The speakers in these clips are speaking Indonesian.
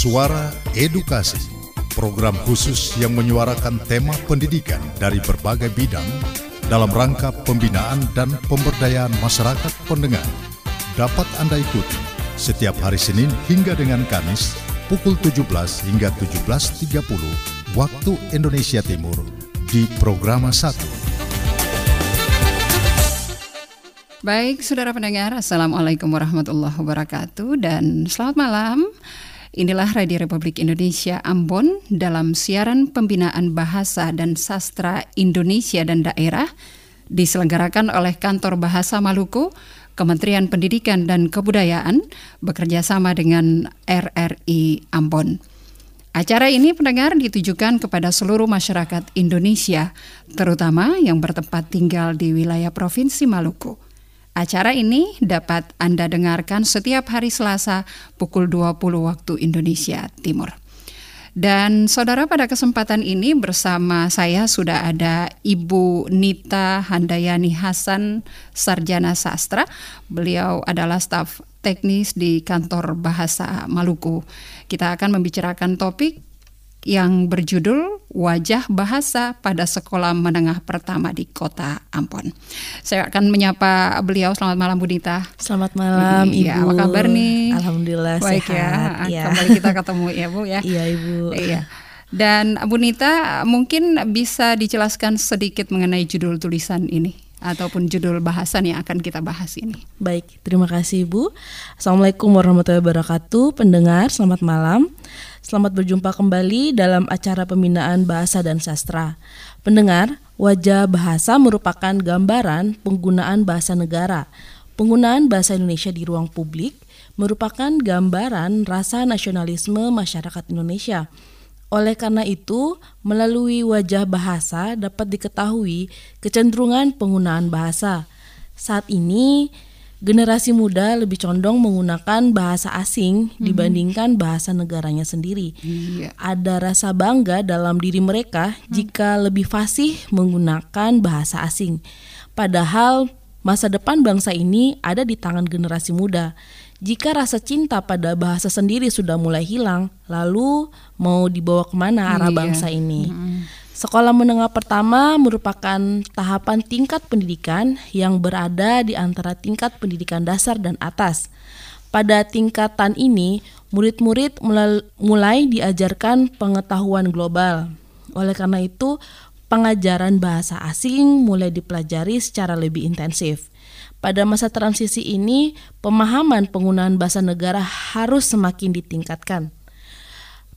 Suara Edukasi, program khusus yang menyuarakan tema pendidikan dari berbagai bidang dalam rangka pembinaan dan pemberdayaan masyarakat pendengar. Dapat Anda ikuti setiap hari Senin hingga dengan Kamis pukul 17 hingga 17.30 waktu Indonesia Timur di Programa 1. Baik, saudara pendengar, Assalamualaikum warahmatullahi wabarakatuh dan selamat malam. Inilah Radio Republik Indonesia Ambon dalam siaran pembinaan bahasa dan sastra Indonesia dan daerah diselenggarakan oleh Kantor Bahasa Maluku, Kementerian Pendidikan dan Kebudayaan bekerja sama dengan RRI Ambon. Acara ini pendengar ditujukan kepada seluruh masyarakat Indonesia, terutama yang bertempat tinggal di wilayah Provinsi Maluku. Acara ini dapat Anda dengarkan setiap hari Selasa pukul 20 waktu Indonesia Timur. Dan saudara pada kesempatan ini bersama saya sudah ada Ibu Nita Handayani Hasan, Sarjana Sastra. Beliau adalah staf teknis di kantor bahasa Maluku. Kita akan membicarakan topik yang berjudul Wajah Bahasa pada Sekolah Menengah Pertama di Kota Ambon. Saya akan menyapa beliau. Selamat malam Bu Dita. Selamat malam iya, Ibu. Apa kabar nih? Alhamdulillah Baik sehat. ya. ya. Kembali kita ketemu ya Bu ya. Iya Ibu. Iya. Dan Bu Nita mungkin bisa dijelaskan sedikit mengenai judul tulisan ini ataupun judul bahasan yang akan kita bahas ini. Baik, terima kasih Ibu. Assalamualaikum warahmatullahi wabarakatuh. Pendengar, selamat malam. Selamat berjumpa kembali dalam acara pembinaan bahasa dan sastra. Pendengar, wajah bahasa merupakan gambaran penggunaan bahasa negara. Penggunaan bahasa Indonesia di ruang publik merupakan gambaran rasa nasionalisme masyarakat Indonesia. Oleh karena itu, melalui wajah bahasa dapat diketahui kecenderungan penggunaan bahasa. Saat ini, generasi muda lebih condong menggunakan bahasa asing hmm. dibandingkan bahasa negaranya sendiri. Iya. Ada rasa bangga dalam diri mereka hmm. jika lebih fasih menggunakan bahasa asing. Padahal masa depan bangsa ini ada di tangan generasi muda. Jika rasa cinta pada bahasa sendiri sudah mulai hilang, lalu mau dibawa ke mana arah Iya. bangsa ini? Mm. Sekolah menengah pertama merupakan tahapan tingkat pendidikan yang berada di antara tingkat pendidikan dasar dan atas. Pada tingkatan ini, murid-murid mulai, diajarkan pengetahuan global. Oleh karena itu, pengajaran bahasa asing mulai dipelajari secara lebih intensif. Pada masa transisi ini, pemahaman penggunaan bahasa negara harus semakin ditingkatkan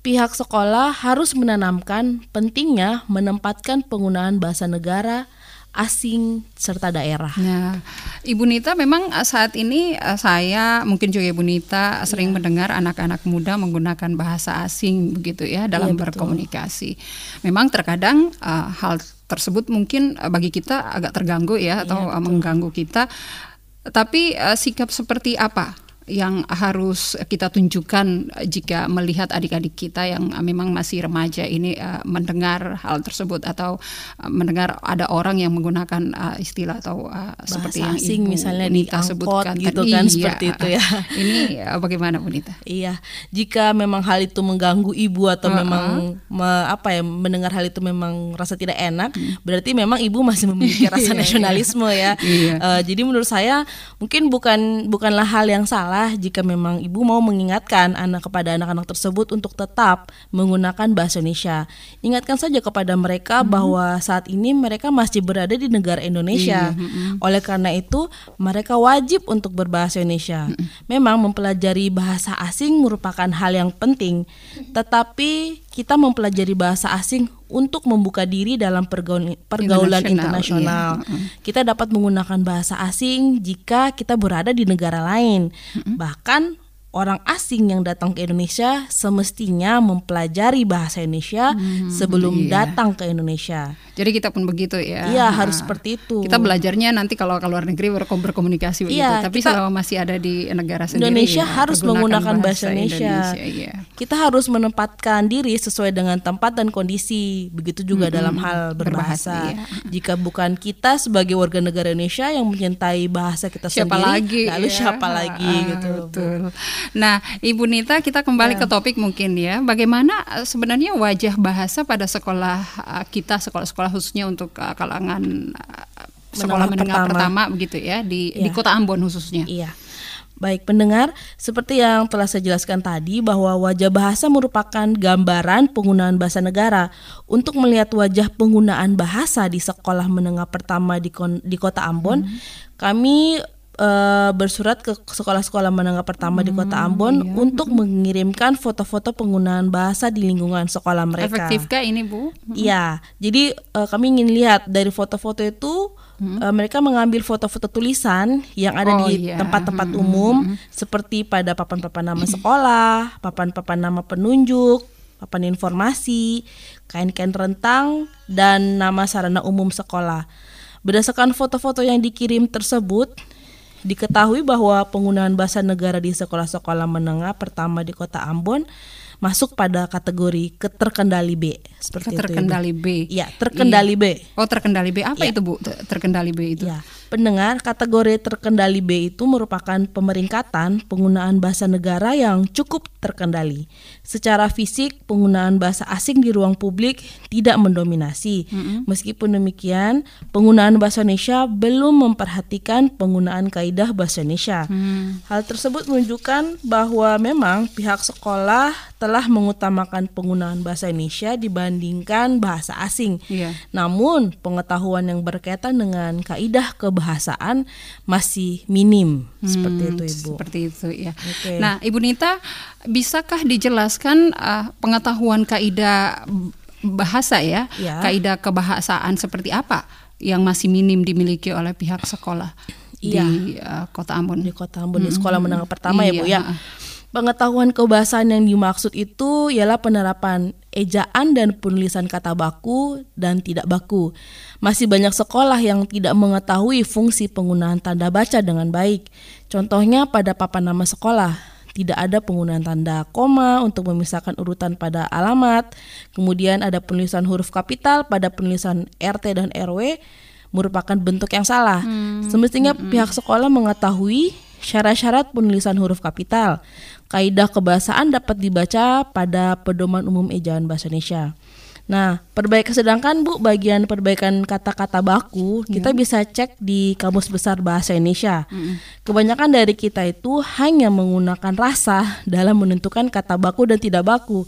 pihak sekolah harus menanamkan pentingnya menempatkan penggunaan bahasa negara asing serta daerah. Nah, Ibu Nita memang uh, saat ini uh, saya mungkin juga Ibu Nita sering mendengar anak-anak muda menggunakan bahasa asing begitu ya dalam Iya, betul. berkomunikasi. Memang terkadang uh, hal tersebut mungkin bagi kita agak terganggu ya atau uh, mengganggu kita. Tapi uh, sikap seperti apa yang harus kita tunjukkan uh, jika melihat adik-adik kita yang uh, memang masih remaja ini uh, mendengar hal tersebut atau uh, mendengar ada orang yang menggunakan uh, istilah atau uh, seperti yang asing Ibu misalnya di Nita sebutkan gitu tadi. kan, Iya, seperti itu ya. Ini uh, bagaimana Bu Nita? Iya, jika memang hal itu mengganggu ibu atau Uh-uh. memang me- apa ya mendengar hal itu memang rasa tidak enak, berarti memang ibu masih memiliki rasa Iya, iya. nasionalisme ya. Iya. Eh, jadi menurut saya mungkin bukan bukanlah hal yang salah jika memang ibu mau mengingatkan anak kepada anak-anak tersebut untuk tetap menggunakan bahasa Indonesia. Ingatkan saja kepada mereka bahwa saat ini mereka masih berada di negara Indonesia. Oleh karena itu, mereka wajib untuk berbahasa Indonesia. Memang mempelajari bahasa asing merupakan hal yang penting, tetapi kita mempelajari bahasa asing untuk membuka diri dalam pergaul- pergaulan Internasional, internasional. Kita dapat menggunakan bahasa asing jika kita berada di negara lain. Bahkan orang asing yang datang ke Indonesia semestinya mempelajari bahasa Indonesia sebelum iya. datang ke Indonesia. Jadi kita pun begitu ya. Iya, Nah, harus seperti itu. Kita belajarnya nanti kalau ke luar negeri berkom- berkomunikasi begitu. Iya, Tapi kita- selama masih ada di negara sendiri Indonesia ya, harus menggunakan bahasa Indonesia. iya. Kita harus menempatkan diri sesuai dengan tempat dan kondisi. Begitu juga dalam hal Berbahasa, berbahasa. iya. Jika bukan kita sebagai warga negara Indonesia yang mencintai bahasa kita Siapa sendiri, lagi? lalu ya? siapa lagi Ah, gitu. Betul. Nah, Ibu Nita, kita kembali Ya. ke topik mungkin ya. Bagaimana eh, sebenarnya wajah bahasa pada sekolah eh, kita, sekolah-sekolah khususnya untuk eh, kalangan eh, sekolah Menengah menengah pertama. pertama. begitu ya di di Ya. Kota Ambon khususnya. Iya. Baik pendengar, seperti yang telah saya jelaskan tadi bahwa wajah bahasa merupakan gambaran penggunaan bahasa negara. Untuk melihat wajah penggunaan bahasa di sekolah menengah pertama di, kon- di Kota Ambon, kami eh, bersurat ke sekolah-sekolah menengah pertama di Kota Ambon untuk mengirimkan foto-foto penggunaan bahasa di lingkungan sekolah mereka. Efektifkah ini, Bu? Iya, jadi eh, kami ingin lihat dari foto-foto itu eh, mereka mengambil foto-foto tulisan yang ada Hmm. Oh, di iya. tempat-tempat umum seperti pada papan-papan nama sekolah, papan-papan nama penunjuk, papan informasi, kain-kain rentang dan nama sarana umum sekolah. Berdasarkan foto-foto yang dikirim tersebut, diketahui bahwa penggunaan bahasa negara di sekolah-sekolah menengah pertama di Kota Ambon masuk pada kategori keterkendali B seperti itu. Ibu. Terkendali B. Iya, terkendali B. Oh, terkendali B. Apa Iya. itu, Bu? Ter- Terkendali B itu? Ya, pendengar kategori terkendali B itu merupakan pemeringkatan penggunaan bahasa negara yang cukup terkendali. Secara fisik, penggunaan bahasa asing di ruang publik tidak mendominasi. Meskipun demikian, penggunaan bahasa Indonesia belum memperhatikan penggunaan kaidah bahasa Indonesia. Hmm. Hal tersebut menunjukkan bahwa memang pihak sekolah telah mengutamakan penggunaan bahasa Indonesia dibandingkan bahasa asing. Iya. Namun, pengetahuan yang berkaitan dengan kaidah kebahasaan masih minim. Seperti itu, Ibu. Hmm, Seperti itu ya. Oke. Nah, Ibu Nita, bisakah dijelaskan uh, pengetahuan kaidah bahasa ya, Ya. kaidah kebahasaan seperti apa yang masih minim dimiliki oleh pihak sekolah Iya. di uh, Kota Ambon? Di Kota Ambon, di sekolah menengah pertama ya, Bu Iya, ya. Pengetahuan kebahasaan yang dimaksud itu ialah penerapan ejaan dan penulisan kata baku dan tidak baku. Masih banyak sekolah yang tidak mengetahui fungsi penggunaan tanda baca dengan baik. Contohnya pada papan nama sekolah, tidak ada penggunaan tanda koma untuk memisahkan urutan pada alamat. Kemudian ada penulisan huruf kapital pada penulisan RT dan RW merupakan bentuk yang salah. Semestinya pihak sekolah mengetahui syarat-syarat penulisan huruf kapital. Kaidah kebahasaan dapat dibaca pada pedoman umum ejaan bahasa Indonesia. Nah, perbaikan sedangkan Bu bagian perbaikan kata-kata baku kita bisa cek di Kamus Besar Bahasa Indonesia. Kebanyakan dari kita itu hanya menggunakan rasa dalam menentukan kata baku dan tidak baku.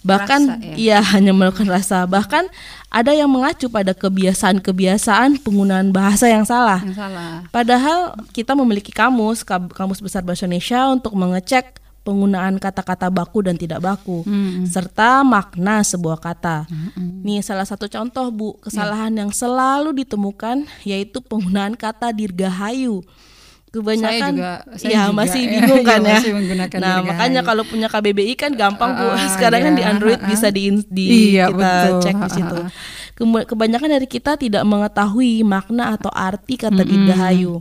Bahkan Rasa, ya? Iya, hanya melakukan rasa. Bahkan ada yang mengacu pada kebiasaan-kebiasaan penggunaan bahasa yang salah. Yang salah. Padahal kita memiliki kamus, Kamus Besar Bahasa Indonesia untuk mengecek penggunaan kata-kata baku dan tidak baku serta makna sebuah kata. Nih salah satu contoh Bu, kesalahan yang selalu ditemukan yaitu penggunaan kata dirgahayu. Kebanyakan juga- saya ya juga, masih ya. bingung kan Iya, ya. masih menggunakan nah, dirgahayu. makanya kalau punya KBBI kan gampang Bu. Ah, Sekarang kan iya, di Android ah, bisa di, di Iya, kita betul. cek di Ah, situ. ah, ah. Kebanyakan dari kita tidak mengetahui makna atau arti kata dirgahayu.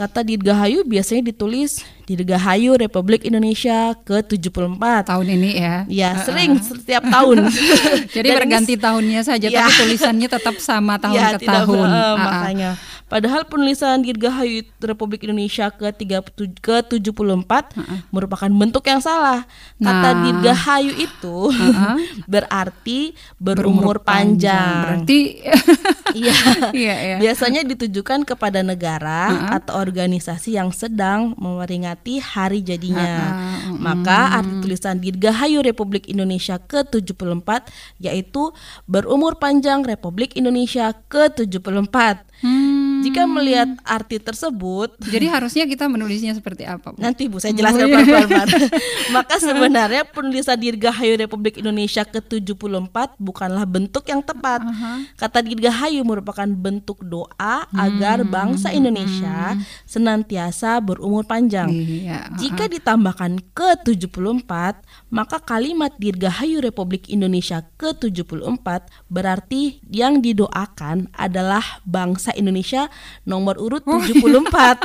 Kata dirgahayu biasanya ditulis Dirgahayu Republik Indonesia ke-74. Tahun ini ya. Ya, sering setiap tahun. Jadi berganti tahunnya saja, Ya. tapi tulisannya tetap sama tahun ya, ke tidak tahun. Ah, ah. makanya. Padahal penulisan Dirgahayu Republik Indonesia ke-37 ke-74 merupakan bentuk yang salah. Kata Nah. Dirgahayu itu berarti berumur, panjang. Berarti Iya. Iya, iya. Biasanya ditujukan kepada negara atau organisasi yang sedang memperingati hari jadinya. Maka arti tulisan Dirgahayu Republik Indonesia ke-74 yaitu berumur panjang Republik Indonesia ke-74. Hmm. Jika melihat arti tersebut, Jadi harusnya kita menulisnya seperti apa? Bu? Nanti Bu saya jelaskan pelan-pelan. Maka sebenarnya penulisan Dirgahayu Republik Indonesia ke-74 bukanlah bentuk yang tepat. Kata Dirgahayu merupakan bentuk doa agar bangsa Indonesia senantiasa berumur panjang. Iya. Jika ditambahkan ke-74, maka kalimat Dirgahayu Republik Indonesia ke-74 berarti yang didoakan adalah bangsa Indonesia nomor urut 74.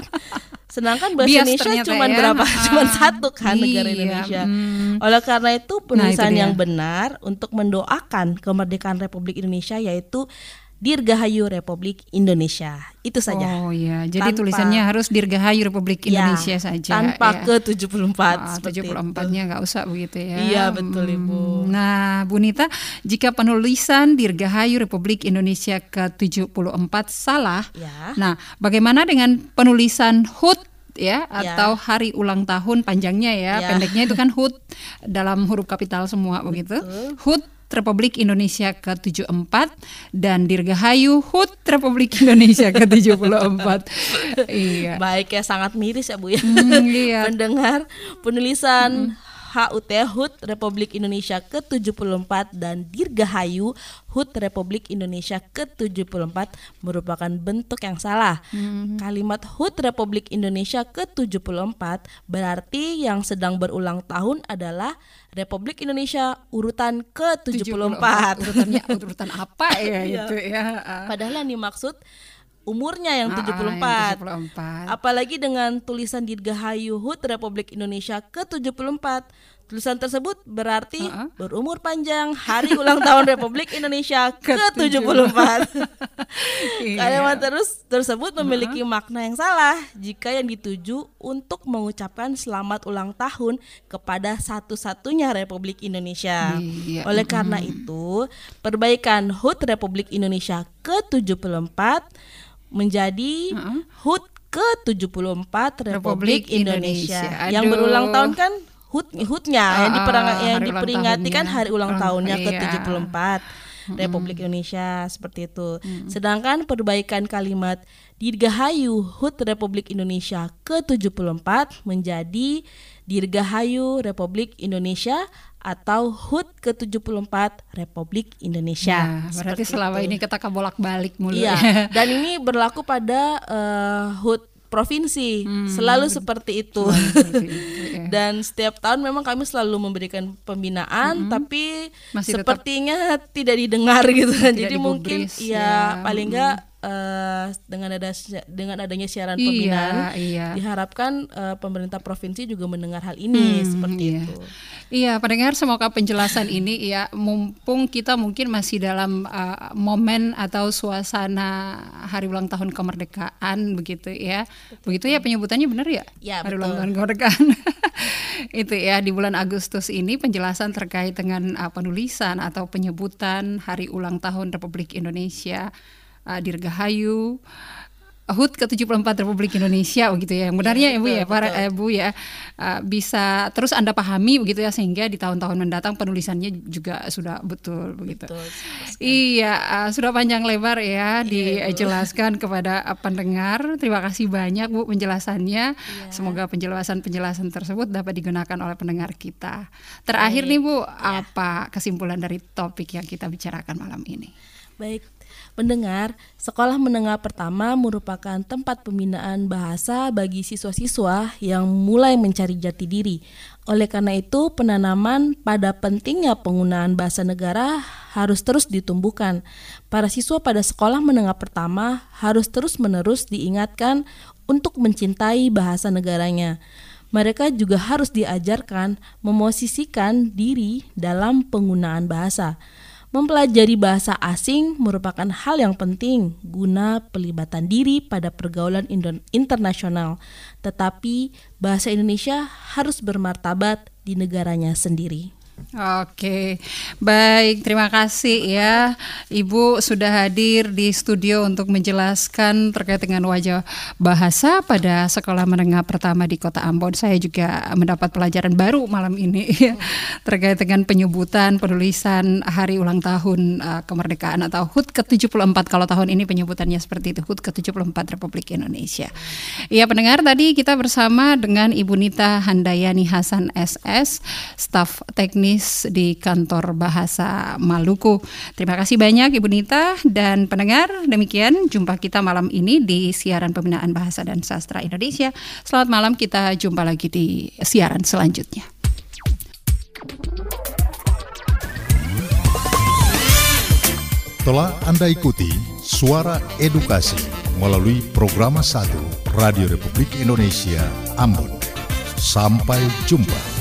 Sedangkan bahasa Bias Indonesia cuma ya. berapa? Ah, Cuma satu kan negara iya, Indonesia. hmm. Oleh karena itu penulisan dia. yang benar untuk mendoakan kemerdekaan Republik Indonesia yaitu Dirgahayu Republik Indonesia. Itu saja. Oh iya, jadi tanpa, tulisannya harus Dirgahayu Republik ya, Indonesia ya, saja. Tanpa ya. ke 74 ah, 74-nya nggak usah begitu ya. Iya, betul Ibu. Nah, Bu Nita, jika penulisan Dirgahayu Republik Indonesia ke-74 salah, ya. nah bagaimana dengan penulisan HUT ya, ya atau hari ulang tahun panjangnya ya, ya. pendeknya itu kan HUT dalam huruf kapital semua begitu. HUT Republik Indonesia ke-74 dan Dirgahayu HUT Republik Indonesia ke-74. iya. Baik ya sangat miris ya Bu ya. Hmm, iya. Mendengar penulisan hmm. HUT HUT Republik Indonesia ke-74 dan Dirgahayu HUT Republik Indonesia ke-74 merupakan bentuk yang salah. Hmm. Kalimat HUT Republik Indonesia ke-74 berarti yang sedang berulang tahun adalah Republik Indonesia urutan ke-74. Urutannya urutan apa ya iya. itu ya. Padahal yang dimaksud umurnya yang 74. Ah, yang 74. Apalagi dengan tulisan Dirgahayu HUT Republik Indonesia ke-74. Tulisan tersebut berarti uh -uh. berumur panjang hari ulang tahun Republik Indonesia ke-74. iya. Kalimat terus tersebut memiliki uh -huh. makna yang salah jika yang dituju untuk mengucapkan selamat ulang tahun kepada satu-satunya Republik Indonesia. Iya. Oleh karena itu, perbaikan HUT Republik Indonesia ke-74 menjadi uh -huh. HUT ke-74 Republik, Republik Indonesia. Indonesia. Yang berulang tahun kan HUT HUT-nya uh, yang, diperang, yang diperingati kan hari ulang tahunnya uh, ke-74 Republik Indonesia seperti itu. Hmm. Sedangkan perbaikan kalimat Dirgahayu HUT Republik Indonesia ke-74 menjadi Dirgahayu Republik Indonesia atau HUT ke-74 Republik Indonesia. Nah, berarti selama itu. ini kita bolak-balik mulu. Iya, ya. dan ini berlaku pada uh, HUT provinsi, hmm. selalu seperti itu. Iya. dan setiap tahun memang kami selalu memberikan pembinaan, hmm. tapi Masih sepertinya tidak didengar gitu. Tidak Jadi mungkin ya, ya paling enggak hmm uh, dengan ada dengan adanya siaran iya, pembinaan iya. diharapkan uh, pemerintah provinsi juga mendengar hal ini hmm, seperti iya. itu. Iya, pendengar semoga penjelasan ini ya mumpung kita mungkin masih dalam uh, momen atau suasana hari ulang tahun kemerdekaan begitu ya. Betul. Begitu ya penyebutannya benar ya? Ya, hari betul. ulang tahun kemerdekaan. itu ya di bulan Agustus ini penjelasan terkait dengan uh, penulisan atau penyebutan hari ulang tahun Republik Indonesia uh, Dirgahayu HUT ke-74 Republik Indonesia begitu ya. Yang benarnya ya, Bu ya, para eh, Bu ya uh, bisa terus Anda pahami begitu ya sehingga di tahun-tahun mendatang penulisannya juga sudah betul begitu. Betul, iya, uh, sudah panjang lebar ya iya, dijelaskan kepada uh, pendengar. Terima kasih banyak Bu penjelasannya. Iya. Semoga penjelasan-penjelasan tersebut dapat digunakan oleh pendengar kita. Terakhir Baik. nih Bu, ya. apa kesimpulan dari topik yang kita bicarakan malam ini? Baik, Mendengar, sekolah menengah pertama merupakan tempat pembinaan bahasa bagi siswa-siswa yang mulai mencari jati diri. Oleh karena itu, penanaman pada pentingnya penggunaan bahasa negara harus terus ditumbuhkan. Para siswa pada sekolah menengah pertama harus terus-menerus diingatkan untuk mencintai bahasa negaranya mereka juga harus diajarkan memosisikan diri dalam penggunaan bahasa. Mempelajari bahasa asing merupakan hal yang penting guna pelibatan diri pada pergaulan internasional, tetapi bahasa Indonesia harus bermartabat di negaranya sendiri. Oke, baik. Terima kasih ya, Ibu sudah hadir di studio untuk menjelaskan terkait dengan wajah bahasa pada sekolah menengah pertama di Kota Ambon. Saya juga mendapat pelajaran baru malam ini ya, terkait dengan penyebutan penulisan hari ulang tahun uh, kemerdekaan atau HUT ke-74 kalau tahun ini penyebutannya seperti itu HUT ke-74 Republik Indonesia. Iya pendengar tadi kita bersama dengan Ibu Nita Handayani Hasan SS, staf teknis teknis di kantor bahasa Maluku. Terima kasih banyak Ibu Nita dan pendengar. Demikian jumpa kita malam ini di siaran pembinaan bahasa dan sastra Indonesia. Selamat malam, kita jumpa lagi di siaran selanjutnya. Telah Anda ikuti Suara Edukasi melalui program 1 Radio Republik Indonesia Ambon. Sampai jumpa.